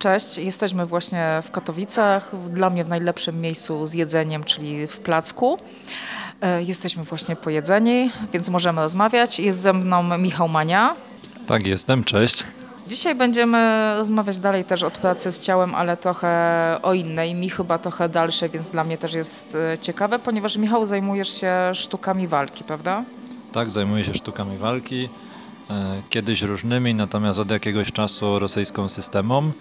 Cześć, jesteśmy właśnie w Katowicach, dla mnie w najlepszym miejscu z jedzeniem, czyli w Placku. E, jesteśmy właśnie pojedzeni, więc możemy rozmawiać. Jest ze mną Michał Mania. Tak, jestem, cześć. Dzisiaj będziemy rozmawiać dalej też od pracy z ciałem, ale trochę o innej. Mi chyba trochę dalsze, więc dla mnie też jest e, ciekawe, ponieważ Michał zajmujesz się sztukami walki, prawda? Tak, zajmuję się sztukami walki. E, kiedyś różnymi, natomiast od jakiegoś czasu rosyjską systemą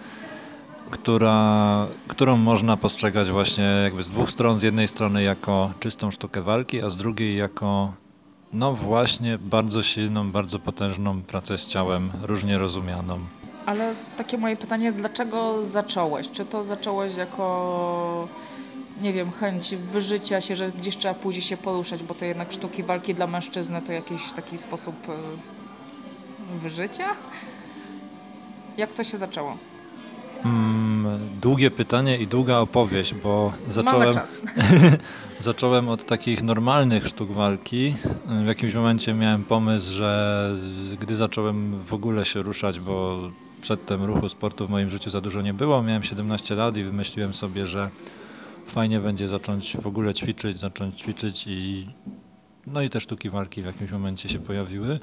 która, którą można postrzegać właśnie jakby z dwóch stron. Z jednej strony jako czystą sztukę walki, a z drugiej jako no właśnie bardzo silną, bardzo potężną pracę z ciałem, różnie rozumianą. Ale takie moje pytanie, dlaczego zacząłeś? Czy to zacząłeś jako nie wiem, chęć wyżycia się, że gdzieś trzeba później się poruszać, bo to jednak sztuki walki dla mężczyzny to jakiś taki sposób e, wyżycia? Jak to się zaczęło? Mm, długie pytanie i długa opowieść, bo zacząłem, zacząłem od takich normalnych sztuk walki. W jakimś momencie miałem pomysł, że gdy zacząłem w ogóle się ruszać, bo przedtem ruchu sportu w moim życiu za dużo nie było, miałem 17 lat i wymyśliłem sobie, że fajnie będzie zacząć w ogóle ćwiczyć, zacząć ćwiczyć i no i te sztuki walki w jakimś momencie się pojawiły.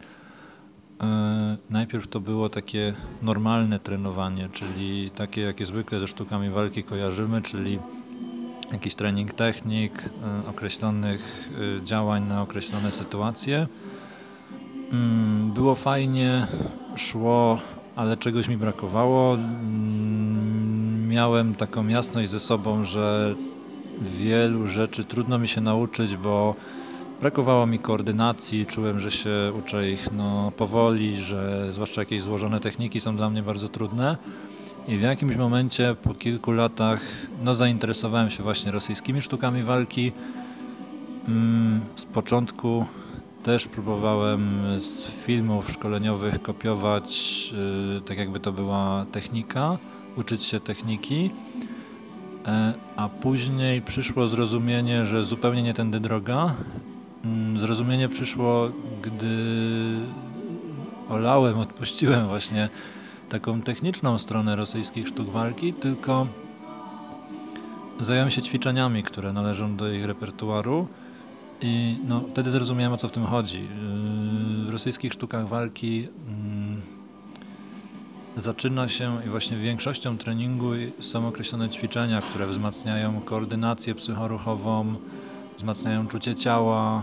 E, najpierw to było takie normalne trenowanie, czyli takie, jakie zwykle ze sztukami walki kojarzymy, czyli jakiś trening technik, e, określonych e, działań na określone sytuacje. Mm, było fajnie, szło, ale czegoś mi brakowało. Mm, miałem taką jasność ze sobą, że wielu rzeczy trudno mi się nauczyć, bo Brakowało mi koordynacji, czułem, że się uczę ich no, powoli, że zwłaszcza jakieś złożone techniki są dla mnie bardzo trudne. I w jakimś momencie, po kilku latach, no, zainteresowałem się właśnie rosyjskimi sztukami walki. Mm, z początku też próbowałem z filmów szkoleniowych kopiować, yy, tak jakby to była technika, uczyć się techniki. E, a później przyszło zrozumienie, że zupełnie nie tędy droga zrozumienie przyszło, gdy olałem, odpuściłem właśnie taką techniczną stronę rosyjskich sztuk walki, tylko zająłem się ćwiczeniami, które należą do ich repertuaru i no, wtedy zrozumiałem o co w tym chodzi. W rosyjskich sztukach walki mm, zaczyna się i właśnie większością treningu są określone ćwiczenia, które wzmacniają koordynację psychoruchową, wzmacniają czucie ciała,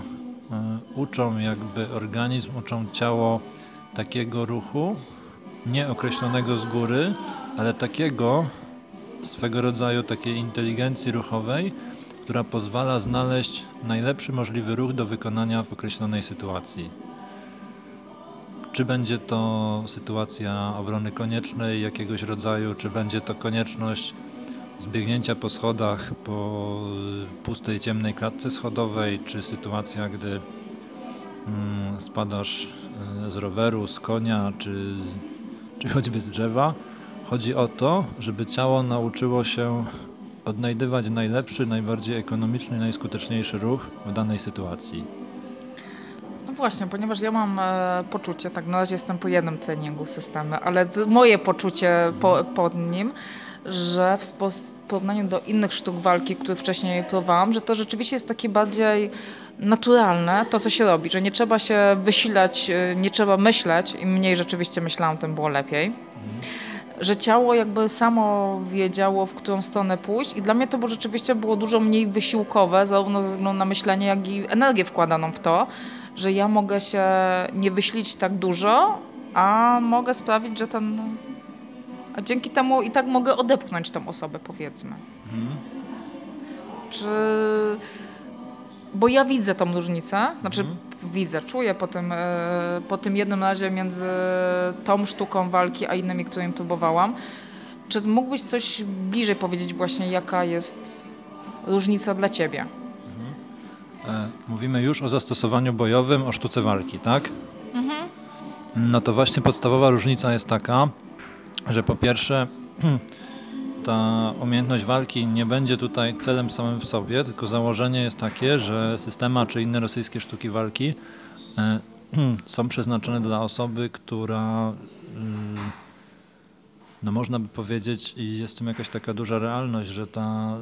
uczą jakby organizm, uczą ciało takiego ruchu, nie określonego z góry, ale takiego swego rodzaju takiej inteligencji ruchowej, która pozwala znaleźć najlepszy możliwy ruch do wykonania w określonej sytuacji. Czy będzie to sytuacja obrony koniecznej jakiegoś rodzaju, czy będzie to konieczność zbiegnięcia po schodach, po pustej, ciemnej klatce schodowej, czy sytuacja, gdy mm, spadasz e, z roweru, z konia, czy, czy choćby z drzewa. Chodzi o to, żeby ciało nauczyło się odnajdywać najlepszy, najbardziej ekonomiczny, najskuteczniejszy ruch w danej sytuacji. No właśnie, ponieważ ja mam e, poczucie, tak na razie jestem po jednym treningu systemy, ale moje poczucie po, pod nim, że w, porównaniu do innych sztuk walki, które wcześniej próbowałam, że to rzeczywiście jest takie bardziej naturalne, to co się robi, że nie trzeba się wysilać, y, nie trzeba myśleć, im mniej rzeczywiście myślałam, tym było lepiej. Że ciało jakby samo wiedziało, w którą stronę pójść i dla mnie to było rzeczywiście było dużo mniej wysiłkowe, zarówno ze względu na myślenie, jak i energię wkładaną w to, że ja mogę się nie wyślić tak dużo, a mogę sprawić, że ten a dzięki temu i tak mogę odepchnąć tą osobę, powiedzmy. Mhm. Czy... Bo ja widzę tą różnicę, znaczy mhm. widzę, czuję po tym, e, po tym jednym razie między tą sztuką walki, a innymi, którymi próbowałam. Czy mógłbyś coś bliżej powiedzieć właśnie, jaka jest różnica dla Ciebie? Mhm. E, mówimy już o zastosowaniu bojowym, o sztuce walki, tak? Mhm. No to właśnie podstawowa różnica jest taka, że po pierwsze ta umiejętność walki nie będzie tutaj celem samym w sobie, tylko założenie jest takie, że systema czy inne rosyjskie sztuki walki e, są przeznaczone dla osoby, która mm, no można by powiedzieć i jest w tym jakaś taka duża realność, że ta,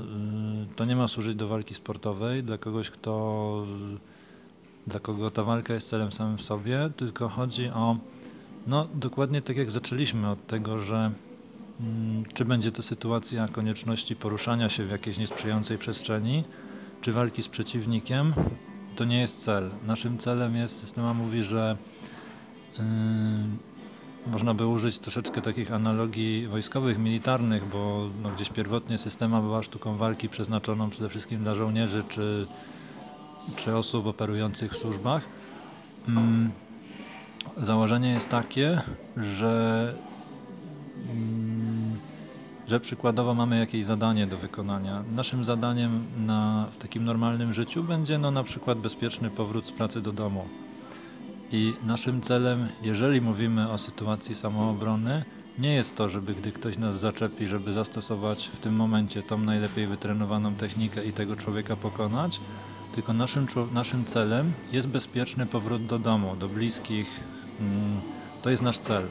y, to nie ma służyć do walki sportowej dla kogoś, kto, dla kogo ta walka jest celem samym w sobie, tylko chodzi o, no dokładnie tak jak zaczęliśmy od tego, że mm, czy będzie to sytuacja konieczności poruszania się w jakiejś niesprzyjającej przestrzeni, czy walki z przeciwnikiem, to nie jest cel. Naszym celem jest, systema mówi, że yy, można by użyć troszeczkę takich analogii wojskowych, militarnych, bo no, gdzieś pierwotnie systema była sztuką walki przeznaczoną przede wszystkim dla żołnierzy czy, czy osób operujących w służbach. Mm, założenie jest takie, że, mm, że przykładowo mamy jakieś zadanie do wykonania. Naszym zadaniem na, w takim normalnym życiu będzie no, na przykład bezpieczny powrót z pracy do domu i naszym celem, jeżeli mówimy o sytuacji samoobrony, nie jest to, żeby gdy ktoś nas zaczepi, żeby zastosować w tym momencie tą najlepiej wytrenowaną technikę i tego człowieka pokonać, tylko naszym, naszym celem jest bezpieczny powrót do domu, do bliskich. Mm, to jest nasz cel.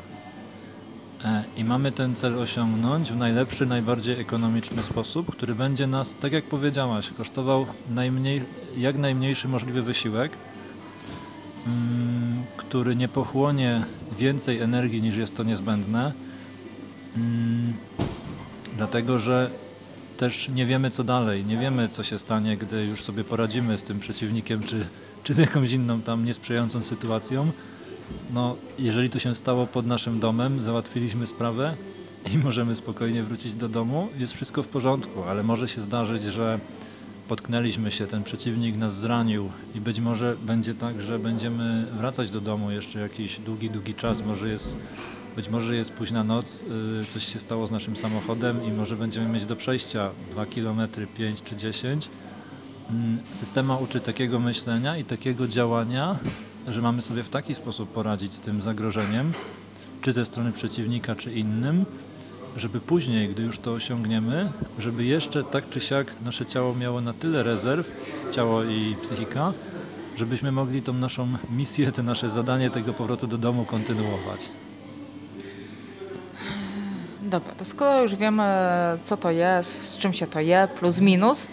E, I mamy ten cel osiągnąć w najlepszy, najbardziej ekonomiczny sposób, który będzie nas, tak jak powiedziałaś, kosztował najmniej, jak najmniejszy możliwy wysiłek, Mm, który nie pochłonie więcej energii niż jest to niezbędne, mm, dlatego że też nie wiemy co dalej, nie wiemy co się stanie, gdy już sobie poradzimy z tym przeciwnikiem czy, czy z jakąś inną tam niesprzyjającą sytuacją. No, jeżeli to się stało pod naszym domem, załatwiliśmy sprawę i możemy spokojnie wrócić do domu, jest wszystko w porządku, ale może się zdarzyć, że potknęliśmy się, ten przeciwnik nas zranił i być może będzie tak, że będziemy wracać do domu jeszcze jakiś długi, długi czas. Może jest, być może jest późna noc, y, coś się stało z naszym samochodem i może będziemy mieć do przejścia 2 km, 5 czy 10. Mm, systema uczy takiego myślenia i takiego działania, że mamy sobie w taki sposób poradzić z tym zagrożeniem, czy ze strony przeciwnika, czy innym, żeby później, gdy już to osiągniemy, żeby jeszcze tak czy siak nasze ciało miało na tyle rezerw, ciało i psychika, żebyśmy mogli tą naszą misję, to nasze zadanie tego powrotu do domu kontynuować. Dobra, to skoro już wiemy, co to jest, z czym się to je, plus minus,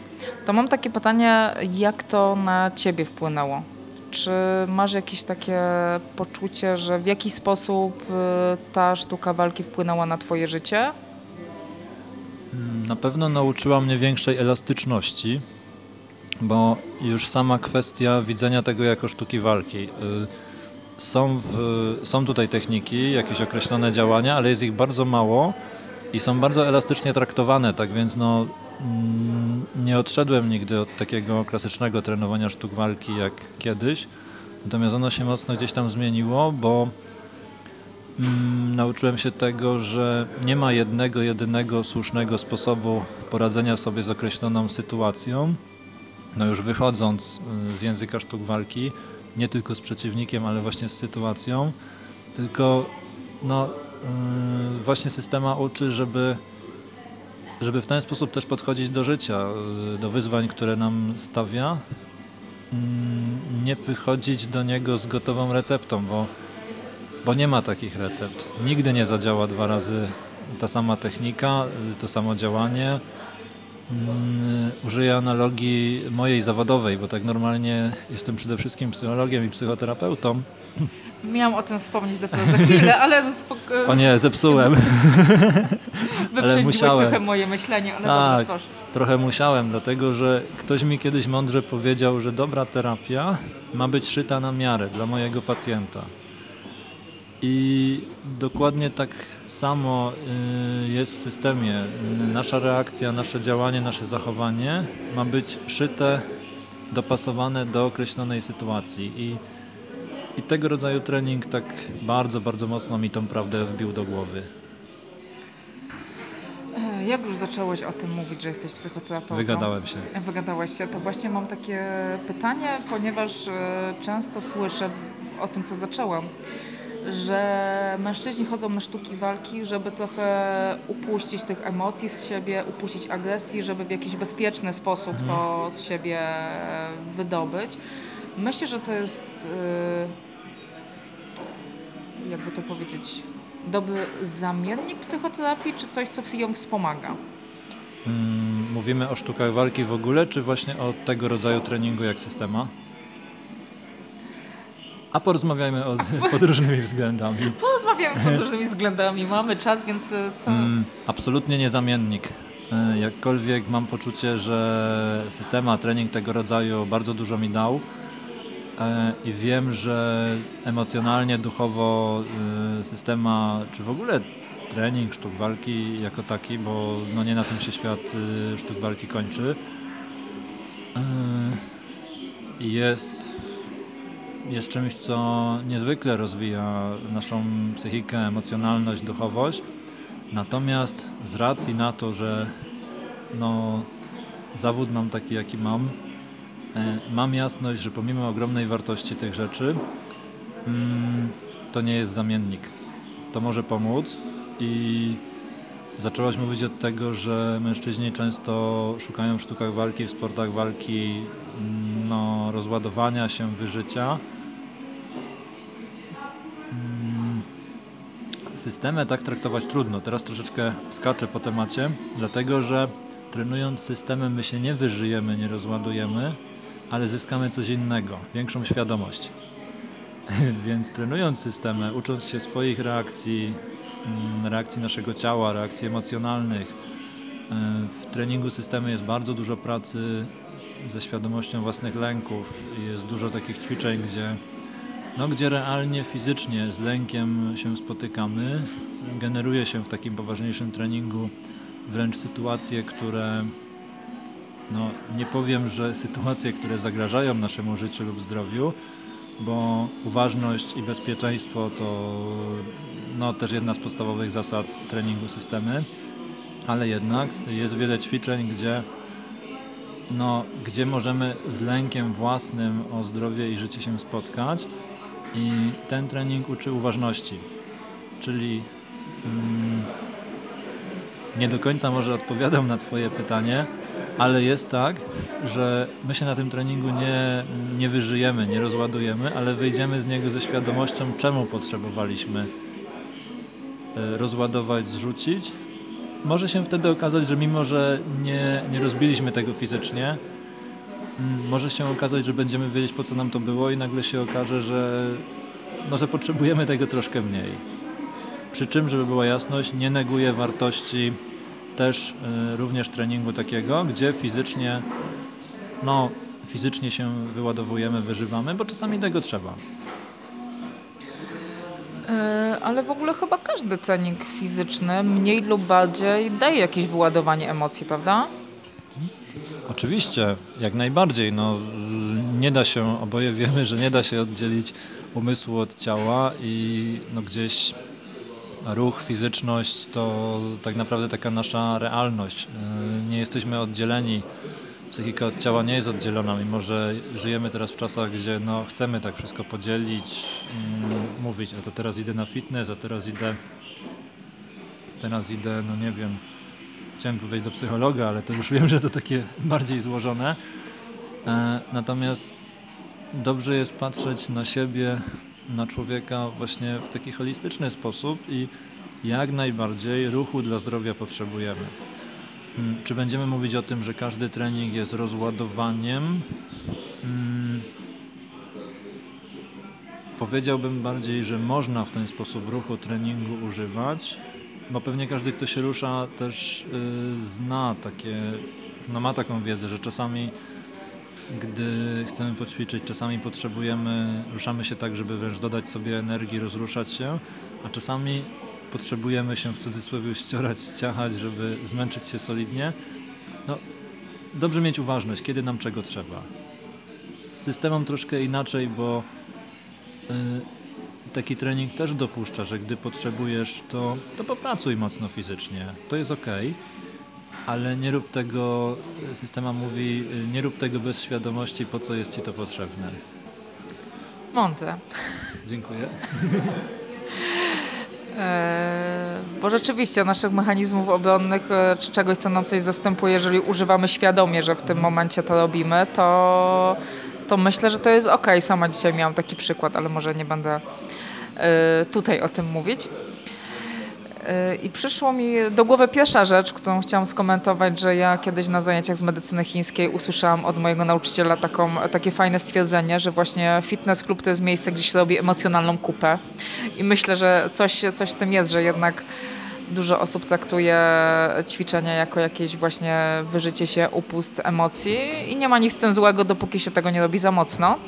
to mam takie pytanie, jak to na ciebie wpłynęło? Czy masz jakieś takie poczucie, że w jakiś sposób y, ta sztuka walki wpłynęła na Twoje życie? Na pewno nauczyła mnie większej elastyczności, bo już sama kwestia widzenia tego jako sztuki walki. Są, w, są tutaj techniki, jakieś określone działania, ale jest ich bardzo mało i są bardzo elastycznie traktowane, tak więc no, Mm, nie odszedłem nigdy od takiego klasycznego trenowania sztuk walki jak kiedyś, natomiast ono się mocno gdzieś tam zmieniło, bo mm, nauczyłem się tego, że nie ma jednego, jedynego słusznego sposobu poradzenia sobie z określoną sytuacją. No już wychodząc y, z języka sztuk walki, nie tylko z przeciwnikiem, ale właśnie z sytuacją, tylko no, y, właśnie systema uczy, żeby żeby w ten sposób też podchodzić do życia, y, do wyzwań, które nam stawia, mm, nie wychodzić do niego z gotową receptą, bo, bo nie ma takich recept. Nigdy nie zadziała dwa razy ta sama technika, to samo działanie. Mm, użyję analogii mojej zawodowej, bo tak normalnie jestem przede wszystkim psychologiem i psychoterapeutą. Miałam o tym wspomnieć dopiero za chwilę, ale. O nie, zepsułem. ale musiałem. trochę moje myślenie, ale tak, dobrze, trochę musiałem, dlatego że ktoś mi kiedyś mądrze powiedział, że dobra terapia ma być szyta na miarę dla mojego pacjenta. I dokładnie tak samo y, jest w systemie. Nasza reakcja, nasze działanie, nasze zachowanie ma być szyte, dopasowane do określonej sytuacji. I, i tego rodzaju trening tak bardzo, bardzo mocno mi tą prawdę wbił do głowy. E, jak już zacząłeś o tym mówić, że jesteś psychoterapeutą? Wygadałem się. Wygadałeś się. To właśnie mam takie pytanie, ponieważ e, często słyszę o tym, co zaczęłam, że mężczyźni chodzą na sztuki walki, żeby trochę upuścić tych emocji z siebie, upuścić agresji, żeby w jakiś bezpieczny sposób mhm. to z siebie wydobyć. Myślę, że to jest, y, jakby to powiedzieć, dobry zamiennik psychoterapii, czy coś, co ją wspomaga? Hmm, mówimy o sztukach walki w ogóle, czy właśnie o tego rodzaju treningu jak systema? A porozmawiajmy o, pod różnymi względami. Porozmawiamy pod różnymi względami. Mamy czas, więc e, co? Mm, absolutnie niezamiennik. E, jakkolwiek mam poczucie, że systema, trening tego rodzaju bardzo dużo mi dał e, i wiem, że emocjonalnie, duchowo systema, czy w ogóle trening sztuk walki jako taki, bo no nie na tym się świat sztuk walki kończy, jest jest czymś, co niezwykle rozwija naszą psychikę, emocjonalność, duchowość. Natomiast z racji na to, że no, zawód mam taki, jaki mam, e, mam jasność, że pomimo ogromnej wartości tych rzeczy, mm, to nie jest zamiennik. To może pomóc i zaczęłaś mówić od tego, że mężczyźni często szukają w sztukach walki, w sportach walki mm, no, rozładowania się, wyżycia Systemę tak traktować trudno. Teraz troszeczkę skaczę po temacie, dlatego że trenując systemem my się nie wyżyjemy, nie rozładujemy, ale zyskamy coś innego, większą świadomość. Więc trenując systemem, ucząc się swoich reakcji, mm, reakcji naszego ciała, reakcji emocjonalnych, e, w treningu systemu jest bardzo dużo pracy ze świadomością własnych lęków. Jest dużo takich ćwiczeń, gdzie no, gdzie realnie fizycznie z lękiem się spotykamy. Generuje się w takim poważniejszym treningu wręcz sytuacje, które no, nie powiem, że sytuacje, które zagrażają naszemu życiu lub zdrowiu, bo uważność i bezpieczeństwo to no, też jedna z podstawowych zasad treningu systemy, ale jednak jest wiele ćwiczeń, gdzie no, gdzie możemy z lękiem własnym o zdrowie i życie się spotkać i ten trening uczy uważności, czyli mm, nie do końca może odpowiadam na Twoje pytanie, ale jest tak, że my się na tym treningu nie, nie wyżyjemy, nie rozładujemy, ale wyjdziemy z niego ze świadomością, czemu potrzebowaliśmy e, rozładować, zrzucić. Może się wtedy okazać, że mimo, że nie, nie rozbiliśmy tego fizycznie, może się okazać, że będziemy wiedzieć po co nam to było i nagle się okaże, że, no, że potrzebujemy tego troszkę mniej. Przy czym, żeby była jasność, nie neguję wartości też y, również treningu takiego, gdzie fizycznie no, fizycznie się wyładowujemy, wyżywamy, bo czasami tego trzeba. E, ale w ogóle chyba każdy trening fizyczny mniej lub bardziej daje jakieś wyładowanie emocji, prawda? Oczywiście, jak najbardziej. No, nie da się, oboje wiemy, że nie da się oddzielić umysłu od ciała i no, gdzieś ruch, fizyczność to tak naprawdę taka nasza realność. E, nie jesteśmy oddzieleni. Psychika od ciała nie jest oddzielona, mimo że żyjemy teraz w czasach, gdzie no, chcemy tak wszystko podzielić, mm, mówić, a to teraz idę na fitness, a teraz idę teraz idę, no nie wiem, chciałem powiedzieć do psychologa, ale to już wiem, że to takie bardziej złożone. E, natomiast dobrze jest patrzeć na siebie, na człowieka właśnie w taki holistyczny sposób i jak najbardziej ruchu dla zdrowia potrzebujemy. Hmm, czy będziemy mówić o tym, że każdy trening jest rozładowaniem? Hmm, powiedziałbym bardziej, że można w ten sposób ruchu treningu używać, bo pewnie każdy, kto się rusza, też yy, zna takie, no ma taką wiedzę, że czasami, gdy chcemy poćwiczyć, czasami potrzebujemy, ruszamy się tak, żeby wręcz dodać sobie energii, rozruszać się, a czasami potrzebujemy się w cudzysłowie ściorać, ściachać, żeby zmęczyć się solidnie. No, dobrze mieć uważność, kiedy nam czego trzeba. Z systemem troszkę inaczej, bo yy, taki trening też dopuszcza, że gdy potrzebujesz, to, to popracuj mocno fizycznie. To jest ok, ale nie rób tego, systema mówi, nie rób tego bez świadomości, po co jest ci to potrzebne. Mądre. Dziękuję. E, bo rzeczywiście naszych mechanizmów obronnych, e, czy czegoś, co nam coś zastępuje, jeżeli używamy świadomie, że w tym momencie to robimy, to, to myślę, że to jest ok. Sama dzisiaj miałam taki przykład, ale może nie będę Y, tutaj o tym mówić. Y, I przyszło mi do głowy pierwsza rzecz, którą chciałam skomentować, że ja kiedyś na zajęciach z medycyny chińskiej usłyszałam od mojego nauczyciela taką, takie fajne stwierdzenie, że właśnie fitness klub to jest miejsce, gdzie się robi emocjonalną kupę. I myślę, że coś, coś w tym jest, że jednak dużo osób traktuje ćwiczenia jako jakieś właśnie wyżycie się, upust emocji i nie ma nic z tym złego, dopóki się tego nie robi za mocno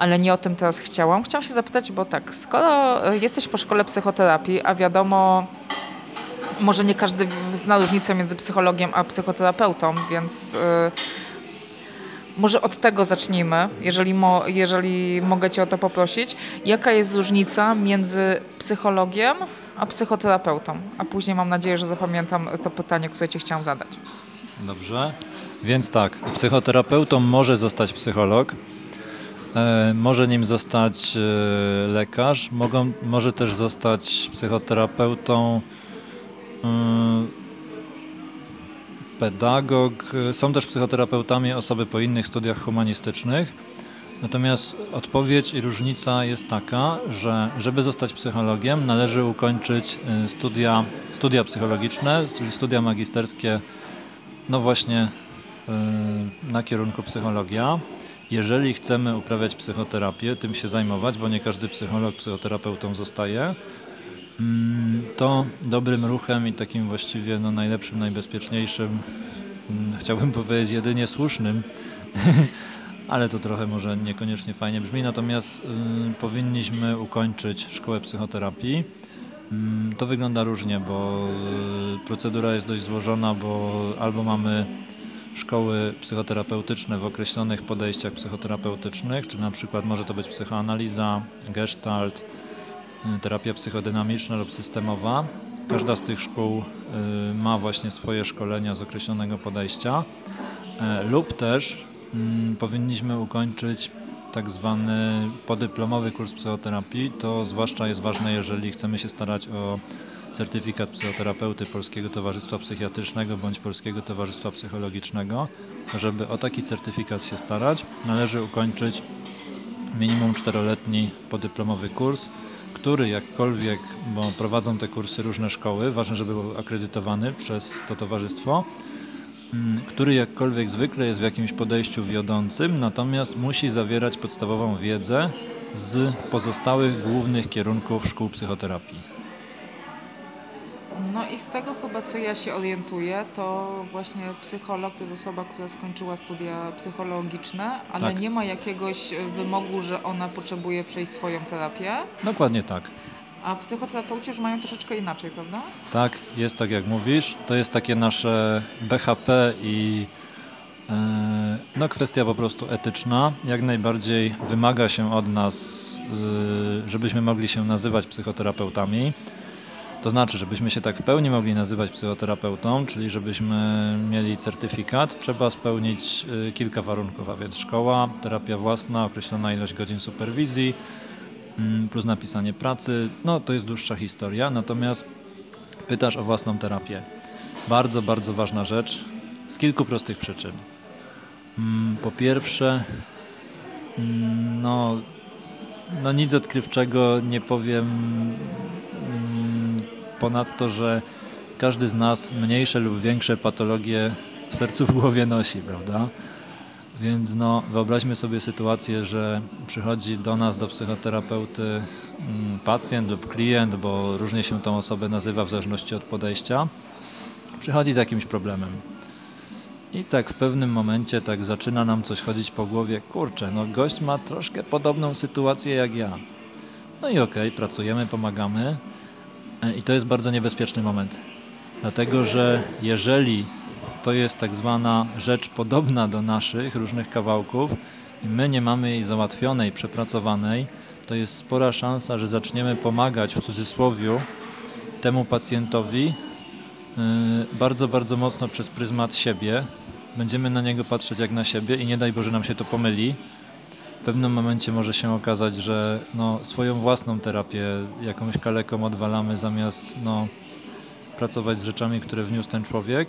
ale nie o tym teraz chciałam. Chciałam się zapytać, bo tak, skoro jesteś po szkole psychoterapii, a wiadomo, może nie każdy zna różnicę między psychologiem a psychoterapeutą, więc yy, może od tego zacznijmy, jeżeli, mo, jeżeli mogę Cię o to poprosić. Jaka jest różnica między psychologiem a psychoterapeutą? A później mam nadzieję, że zapamiętam to pytanie, które Ci chciałam zadać. Dobrze. Więc tak, psychoterapeutą może zostać psycholog, E, może nim zostać e, lekarz, mogą, może też zostać psychoterapeutą, e, pedagog. Są też psychoterapeutami osoby po innych studiach humanistycznych. Natomiast odpowiedź i różnica jest taka, że żeby zostać psychologiem należy ukończyć studia, studia psychologiczne, czyli studia magisterskie, no właśnie na kierunku psychologia. Jeżeli chcemy uprawiać psychoterapię, tym się zajmować, bo nie każdy psycholog psychoterapeutą zostaje, mm, to dobrym ruchem i takim właściwie no, najlepszym, najbezpieczniejszym, mm, chciałbym powiedzieć jedynie słusznym, ale to trochę może niekoniecznie fajnie brzmi, natomiast y, powinniśmy ukończyć szkołę psychoterapii. Y, to wygląda różnie, bo y, procedura jest dość złożona, bo albo mamy szkoły psychoterapeutyczne w określonych podejściach psychoterapeutycznych, czyli na przykład może to być psychoanaliza, gestalt, y, terapia psychodynamiczna lub systemowa. Każda z tych szkół y, ma właśnie swoje szkolenia z określonego podejścia e, lub też powinniśmy ukończyć tak zwany podyplomowy kurs psychoterapii. To zwłaszcza jest ważne, jeżeli chcemy się starać o certyfikat psychoterapeuty Polskiego Towarzystwa Psychiatrycznego bądź Polskiego Towarzystwa Psychologicznego. Żeby o taki certyfikat się starać, należy ukończyć minimum czteroletni podyplomowy kurs, który jakkolwiek, bo prowadzą te kursy różne szkoły, ważne, żeby był akredytowany przez to towarzystwo, mm, który jakkolwiek zwykle jest w jakimś podejściu wiodącym, natomiast musi zawierać podstawową wiedzę z pozostałych głównych kierunków szkół psychoterapii. No i z tego chyba co ja się orientuję, to właśnie psycholog to jest osoba, która skończyła studia psychologiczne, ale tak. nie ma jakiegoś wymogu, że ona potrzebuje przejść swoją terapię. Dokładnie tak. A psychoterapeuci już mają troszeczkę inaczej, prawda? Tak, jest tak jak mówisz. To jest takie nasze BHP i e, no kwestia po prostu etyczna. Jak najbardziej wymaga się od nas, e, żebyśmy mogli się nazywać psychoterapeutami. To znaczy, żebyśmy się tak w pełni mogli nazywać psychoterapeutą, czyli żebyśmy mieli certyfikat, trzeba spełnić y, kilka warunków, a więc szkoła, terapia własna, określona ilość godzin superwizji, plus napisanie pracy. No to jest dłuższa historia, natomiast pytasz o własną terapię. Bardzo, bardzo ważna rzecz z kilku prostych przyczyn. Mm, po pierwsze, mm, no, no nic odkrywczego nie powiem ponadto, że każdy z nas mniejsze lub większe patologie w sercu w głowie nosi, prawda? Więc no, wyobraźmy sobie sytuację, że przychodzi do nas, do psychoterapeuty mm, pacjent lub klient, bo różnie się tą osobę nazywa w zależności od podejścia, przychodzi z jakimś problemem. I tak w pewnym momencie tak zaczyna nam coś chodzić po głowie, kurczę, no gość ma troszkę podobną sytuację jak ja. No i okej, okay, pracujemy, pomagamy, E, I to jest bardzo niebezpieczny moment. Dlatego, że jeżeli to jest tak zwana rzecz podobna do naszych różnych kawałków i my nie mamy jej załatwionej, przepracowanej, to jest spora szansa, że zaczniemy pomagać w cudzysłowie temu pacjentowi e, bardzo, bardzo mocno przez pryzmat siebie. Będziemy na niego patrzeć jak na siebie i nie daj Boże nam się to pomyli. W pewnym momencie może się okazać, że no, swoją własną terapię jakąś kaleką odwalamy zamiast no, pracować z rzeczami, które wniósł ten człowiek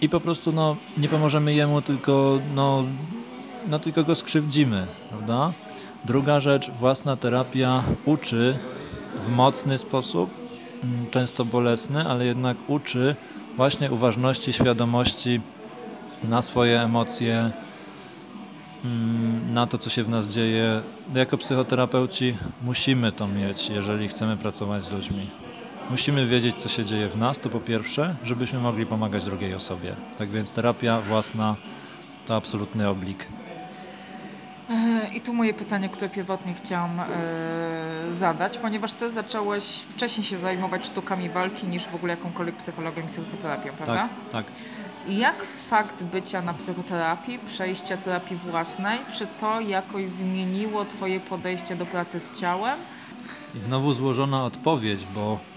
i po prostu no, nie pomożemy jemu, tylko, no, no, tylko go skrzywdzimy, prawda? Druga rzecz, własna terapia uczy w mocny sposób mm, często bolesny, ale jednak uczy właśnie uważności, świadomości na swoje emocje, mm, na to, co się w nas dzieje. Jako psychoterapeuci musimy to mieć, jeżeli chcemy pracować z ludźmi. Musimy wiedzieć, co się dzieje w nas, to po pierwsze, żebyśmy mogli pomagać drugiej osobie. Tak więc terapia własna to absolutny oblik. E, I tu moje pytanie, które pierwotnie chciałam e, zadać, ponieważ ty zacząłeś wcześniej się zajmować sztukami walki niż w ogóle jakąkolwiek psychologią i psychoterapią, prawda? Tak, tak. Jak fakt bycia na psychoterapii, przejścia terapii własnej, czy to jakoś zmieniło twoje podejście do pracy z ciałem? I znowu złożona odpowiedź, bo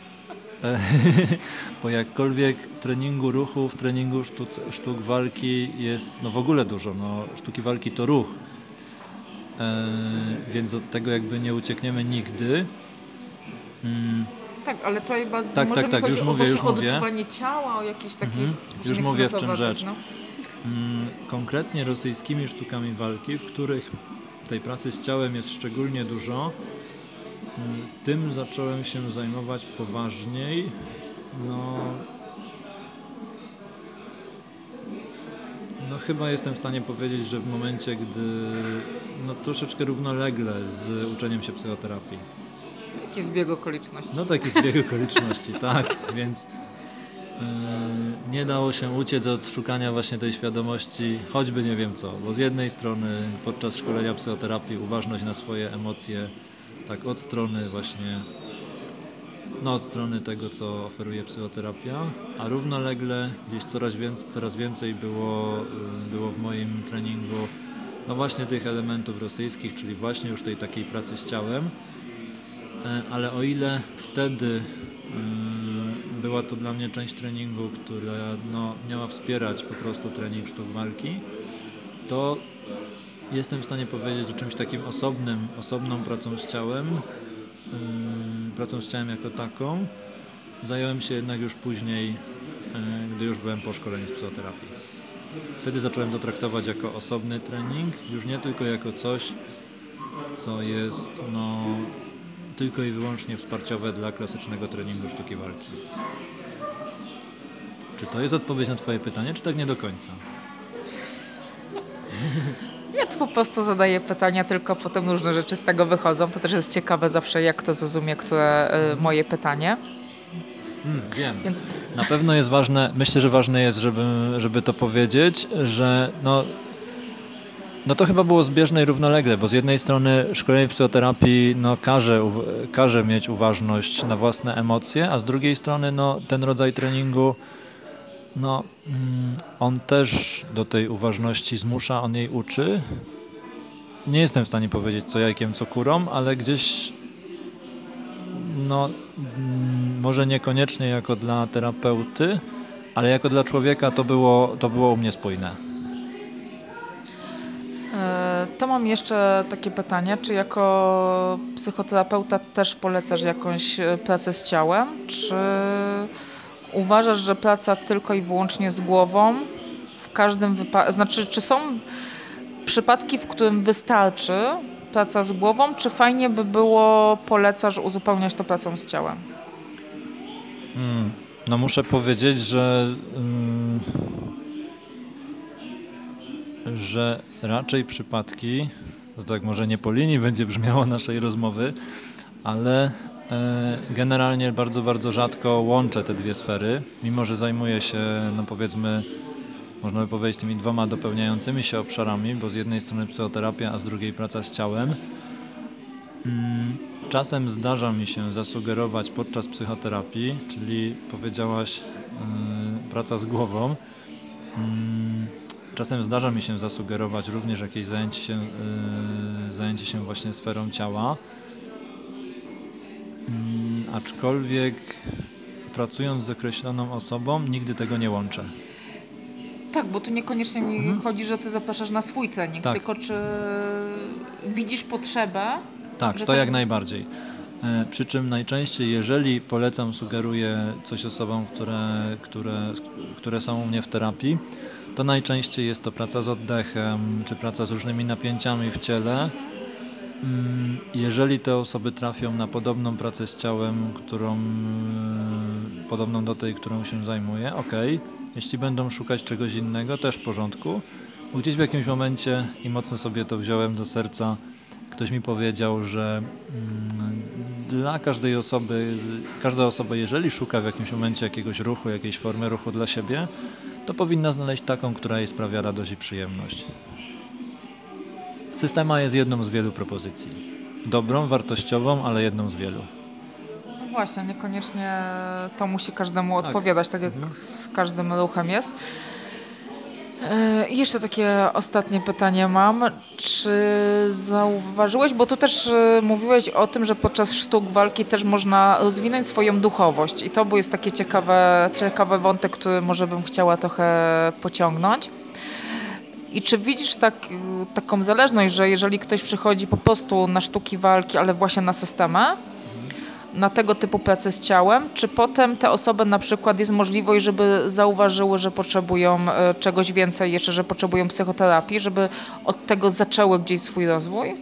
bo jakkolwiek treningu ruchów, treningu sztuk, sztuk walki jest no w ogóle dużo. No, sztuki walki to ruch, e, więc od tego jakby nie uciekniemy nigdy. Mm. Tak, ale to chyba tak, może tak, tak, już mówię, już odczuwanie ciała, o jakieś takie... Mhm. Już mówię w czym rzecz. No. Mm, konkretnie rosyjskimi sztukami walki, w których tej pracy z ciałem jest szczególnie dużo, tym zacząłem się zajmować poważniej. No, no chyba jestem w stanie powiedzieć, że w momencie, gdy no troszeczkę równolegle z uczeniem się psychoterapii. Taki zbieg okoliczności. No taki zbieg okoliczności, tak, więc yy, nie dało się uciec od szukania właśnie tej świadomości, choćby nie wiem co, bo z jednej strony podczas szkolenia psychoterapii uważność na swoje emocje, tak od strony właśnie no od strony tego, co oferuje psychoterapia, a równolegle gdzieś coraz więcej, coraz więcej było, y, było w moim treningu no właśnie tych elementów rosyjskich, czyli właśnie już tej takiej pracy z ciałem, e, ale o ile wtedy y, była to dla mnie część treningu, która no, miała wspierać po prostu trening sztuk walki, to jestem w stanie powiedzieć, że czymś takim osobnym, osobną pracą z ciałem, yy, pracą z ciałem jako taką, zająłem się jednak już później, yy, gdy już byłem po szkoleniu z psychoterapii. Wtedy zacząłem to traktować jako osobny trening, już nie tylko jako coś, co jest no, tylko i wyłącznie wsparciowe dla klasycznego treningu sztuki walki. Czy to jest odpowiedź na Twoje pytanie, czy tak nie do końca? Ja tu po prostu zadaję pytania, tylko potem różne rzeczy z tego wychodzą. To też jest ciekawe zawsze, jak kto zrozumie, które y, moje pytanie. Hmm, wiem. Więc... Na pewno jest ważne, myślę, że ważne jest, żeby, żeby to powiedzieć, że no, no to chyba było zbieżne i równolegle, bo z jednej strony szkolenie psychoterapii no, każe, każe mieć uważność na własne emocje, a z drugiej strony no, ten rodzaj treningu no, mm, on też do tej uważności zmusza, on jej uczy. Nie jestem w stanie powiedzieć co jajkiem, co kurą, ale gdzieś no, mm, może niekoniecznie jako dla terapeuty, ale jako dla człowieka to było, to było u mnie spójne. E, to mam jeszcze takie pytanie, czy jako psychoterapeuta też polecasz jakąś e, pracę z ciałem, czy uważasz, że praca tylko i wyłącznie z głową w każdym wypadku, znaczy czy są przypadki, w którym wystarczy praca z głową, czy fajnie by było, polecasz uzupełniać to pracą z ciałem? Hmm, no muszę powiedzieć, że hmm, że raczej przypadki, to tak może nie po linii będzie brzmiało naszej rozmowy, ale generalnie bardzo, bardzo rzadko łączę te dwie sfery, mimo że zajmuję się, no powiedzmy, można by powiedzieć, tymi dwoma dopełniającymi się obszarami, bo z jednej strony psychoterapia, a z drugiej praca z ciałem. Mm, czasem zdarza mi się zasugerować podczas psychoterapii, czyli powiedziałaś yy, praca z głową. Yy, czasem zdarza mi się zasugerować również jakieś zajęcie się, yy, zajęcie się właśnie sferą ciała aczkolwiek pracując z określoną osobą nigdy tego nie łączę. Tak, bo tu niekoniecznie mi mhm. chodzi, że ty zapraszasz na swój trening, tak. tylko czy widzisz potrzebę? Tak, to też... jak najbardziej. E, przy czym najczęściej, jeżeli polecam, sugeruję coś osobom, które, które, które są u mnie w terapii, to najczęściej jest to praca z oddechem, czy praca z różnymi napięciami w ciele. Mm, jeżeli te osoby trafią na podobną pracę z ciałem, którą, podobną do tej, którą się zajmuję, ok. Jeśli będą szukać czegoś innego, też w porządku. Gdzieś w jakimś momencie i mocno sobie to wziąłem do serca, ktoś mi powiedział, że mm, dla każdej osoby, każda osoba, jeżeli szuka w jakimś momencie jakiegoś ruchu, jakiejś formy ruchu dla siebie, to powinna znaleźć taką, która jej sprawia radość i przyjemność. Systema jest jedną z wielu propozycji. Dobrą, wartościową, ale jedną z wielu. No właśnie, niekoniecznie to musi każdemu tak. odpowiadać, tak jak mhm. z każdym ruchem jest. E, I jeszcze takie ostatnie pytanie mam. Czy zauważyłeś, bo tu też e, mówiłeś o tym, że podczas sztuk walki też można rozwinąć swoją duchowość i to był jest taki ciekawy, ciekawy wątek, który może bym chciała trochę pociągnąć. I czy widzisz tak, taką zależność, że jeżeli ktoś przychodzi po prostu na sztuki walki, ale właśnie na systemę, na tego typu pracę z ciałem, czy potem te osoby na przykład jest możliwość, żeby zauważyły, że potrzebują e, czegoś więcej, jeszcze, że potrzebują psychoterapii, żeby od tego zaczęły gdzieś swój rozwój?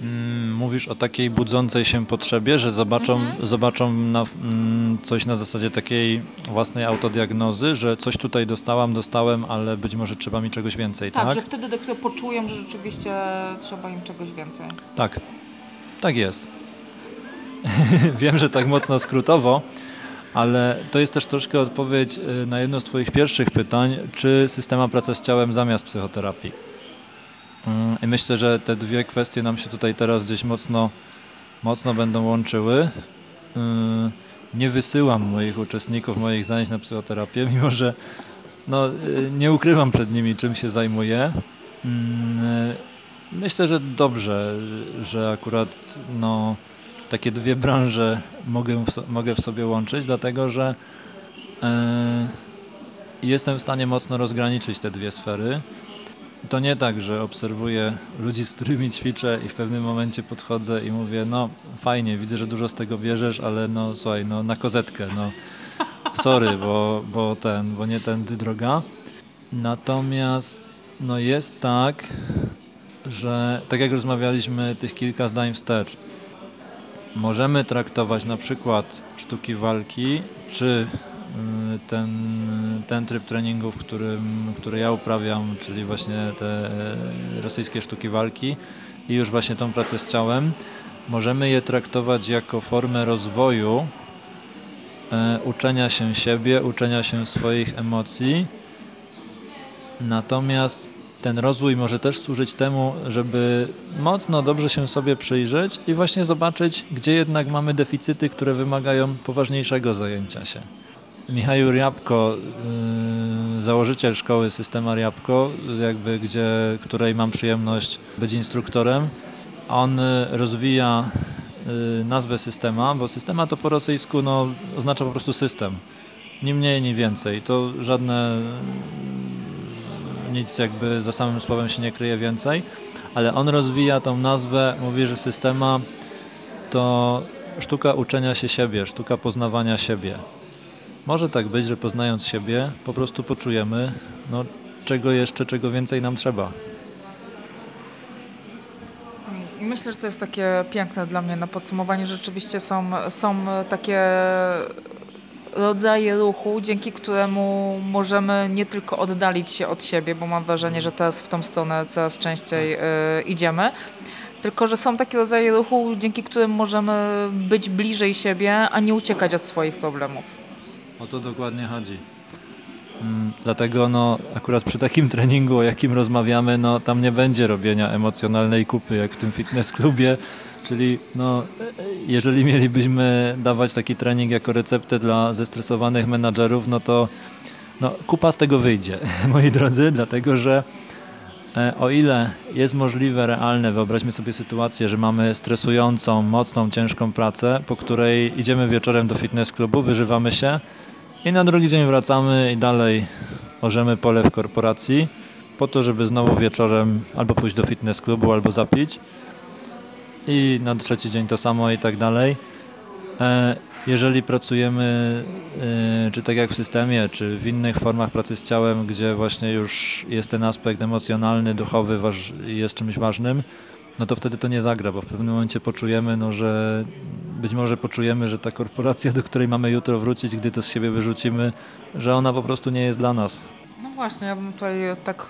Mm, mówisz o takiej budzącej się potrzebie, że zobaczą, mhm. zobaczą na, mm, coś na zasadzie takiej własnej autodiagnozy, że coś tutaj dostałam, dostałem, ale być może trzeba mi czegoś więcej, tak? Tak, że wtedy dopiero poczują, że rzeczywiście trzeba im czegoś więcej. Tak, tak jest. Wiem, że tak mocno skrótowo, ale to jest też troszkę odpowiedź y, na jedno z Twoich pierwszych pytań, czy systema praca z ciałem zamiast psychoterapii. Mm, I myślę, że te dwie kwestie nam się tutaj teraz gdzieś mocno, mocno będą łączyły. Y, nie wysyłam moich uczestników moich zajęć na psychoterapię, mimo że no, y, nie ukrywam przed nimi, czym się zajmuję. Mm, myślę, że dobrze, że akurat no, takie dwie branże mogę w, mogę w sobie łączyć, dlatego że e, jestem w stanie mocno rozgraniczyć te dwie sfery. To nie tak, że obserwuję ludzi, z którymi ćwiczę i w pewnym momencie podchodzę i mówię, no fajnie, widzę, że dużo z tego bierzesz, ale no słuchaj, no na kozetkę, no sorry, bo, bo ten, bo nie tędy droga. Natomiast no jest tak, że tak jak rozmawialiśmy tych kilka zdań wstecz, możemy traktować na przykład sztuki walki, czy ten, ten tryb którym, który ja uprawiam, czyli właśnie te e, rosyjskie sztuki walki i już właśnie tą pracę z ciałem, możemy je traktować jako formę rozwoju, e, uczenia się siebie, uczenia się swoich emocji. Natomiast ten rozwój może też służyć temu, żeby mocno dobrze się sobie przyjrzeć i właśnie zobaczyć, gdzie jednak mamy deficyty, które wymagają poważniejszego zajęcia się. Michał Riabko, yy, założyciel szkoły Systema Riabko, jakby gdzie, której mam przyjemność być instruktorem, on rozwija yy, nazwę systema, bo systema to po rosyjsku no, oznacza po prostu system. Ni mniej, ni więcej. To żadne nic jakby za samym słowem się nie kryje więcej, ale on rozwija tą nazwę, mówi, że systema to sztuka uczenia się siebie, sztuka poznawania siebie. Może tak być, że poznając siebie po prostu poczujemy, no, czego jeszcze, czego więcej nam trzeba. I myślę, że to jest takie piękne dla mnie na podsumowanie. Rzeczywiście są, są takie rodzaje ruchu, dzięki któremu możemy nie tylko oddalić się od siebie, bo mam wrażenie, że teraz w tą stronę coraz częściej y, idziemy, tylko że są takie rodzaje ruchu, dzięki którym możemy być bliżej siebie, a nie uciekać od swoich problemów. O to dokładnie chodzi. Mm, dlatego no, akurat przy takim treningu, o jakim rozmawiamy, no, tam nie będzie robienia emocjonalnej kupy, jak w tym fitness klubie, Czyli no, jeżeli mielibyśmy dawać taki trening jako receptę dla zestresowanych menadżerów, no to no, kupa z tego wyjdzie, moi drodzy, dlatego że o ile jest możliwe, realne, wyobraźmy sobie sytuację, że mamy stresującą, mocną, ciężką pracę, po której idziemy wieczorem do fitness klubu, wyżywamy się i na drugi dzień wracamy i dalej orzemy pole w korporacji po to, żeby znowu wieczorem albo pójść do fitness klubu, albo zapić i na trzeci dzień to samo i tak dalej. Jeżeli pracujemy, e, czy tak jak w systemie, czy w innych formach pracy z ciałem, gdzie właśnie już jest ten aspekt emocjonalny, duchowy jest czymś ważnym, no to wtedy to nie zagra, bo w pewnym momencie poczujemy, no, że być może poczujemy, że ta korporacja, do której mamy jutro wrócić, gdy to z siebie wyrzucimy, że ona po prostu nie jest dla nas. No właśnie, ja bym tutaj tak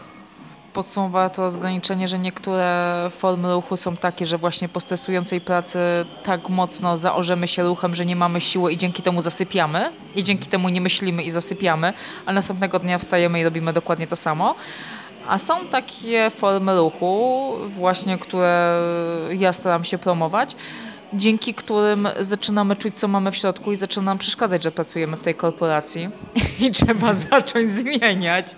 podsumowała to ograniczenie, że niektóre formy ruchu są takie, że właśnie po stresującej pracy tak mocno zaorzemy się ruchem, że nie mamy siły i dzięki temu zasypiamy i dzięki temu nie myślimy i zasypiamy, a następnego dnia wstajemy i robimy dokładnie to samo. A są takie formy ruchu, właśnie które ja staram się promować, dzięki którym zaczynamy czuć, co mamy w środku i zaczyna nam przeszkadzać, że pracujemy w tej korporacji i trzeba zacząć zmieniać.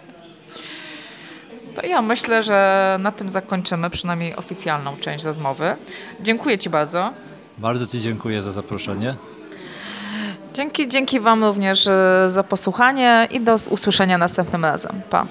To ja myślę, że na tym zakończymy przynajmniej oficjalną część rozmowy. Dziękuję Ci bardzo. Bardzo Ci dziękuję za zaproszenie. Dzięki, dzięki Wam również e, za posłuchanie i do usłyszenia następnym razem. Pa.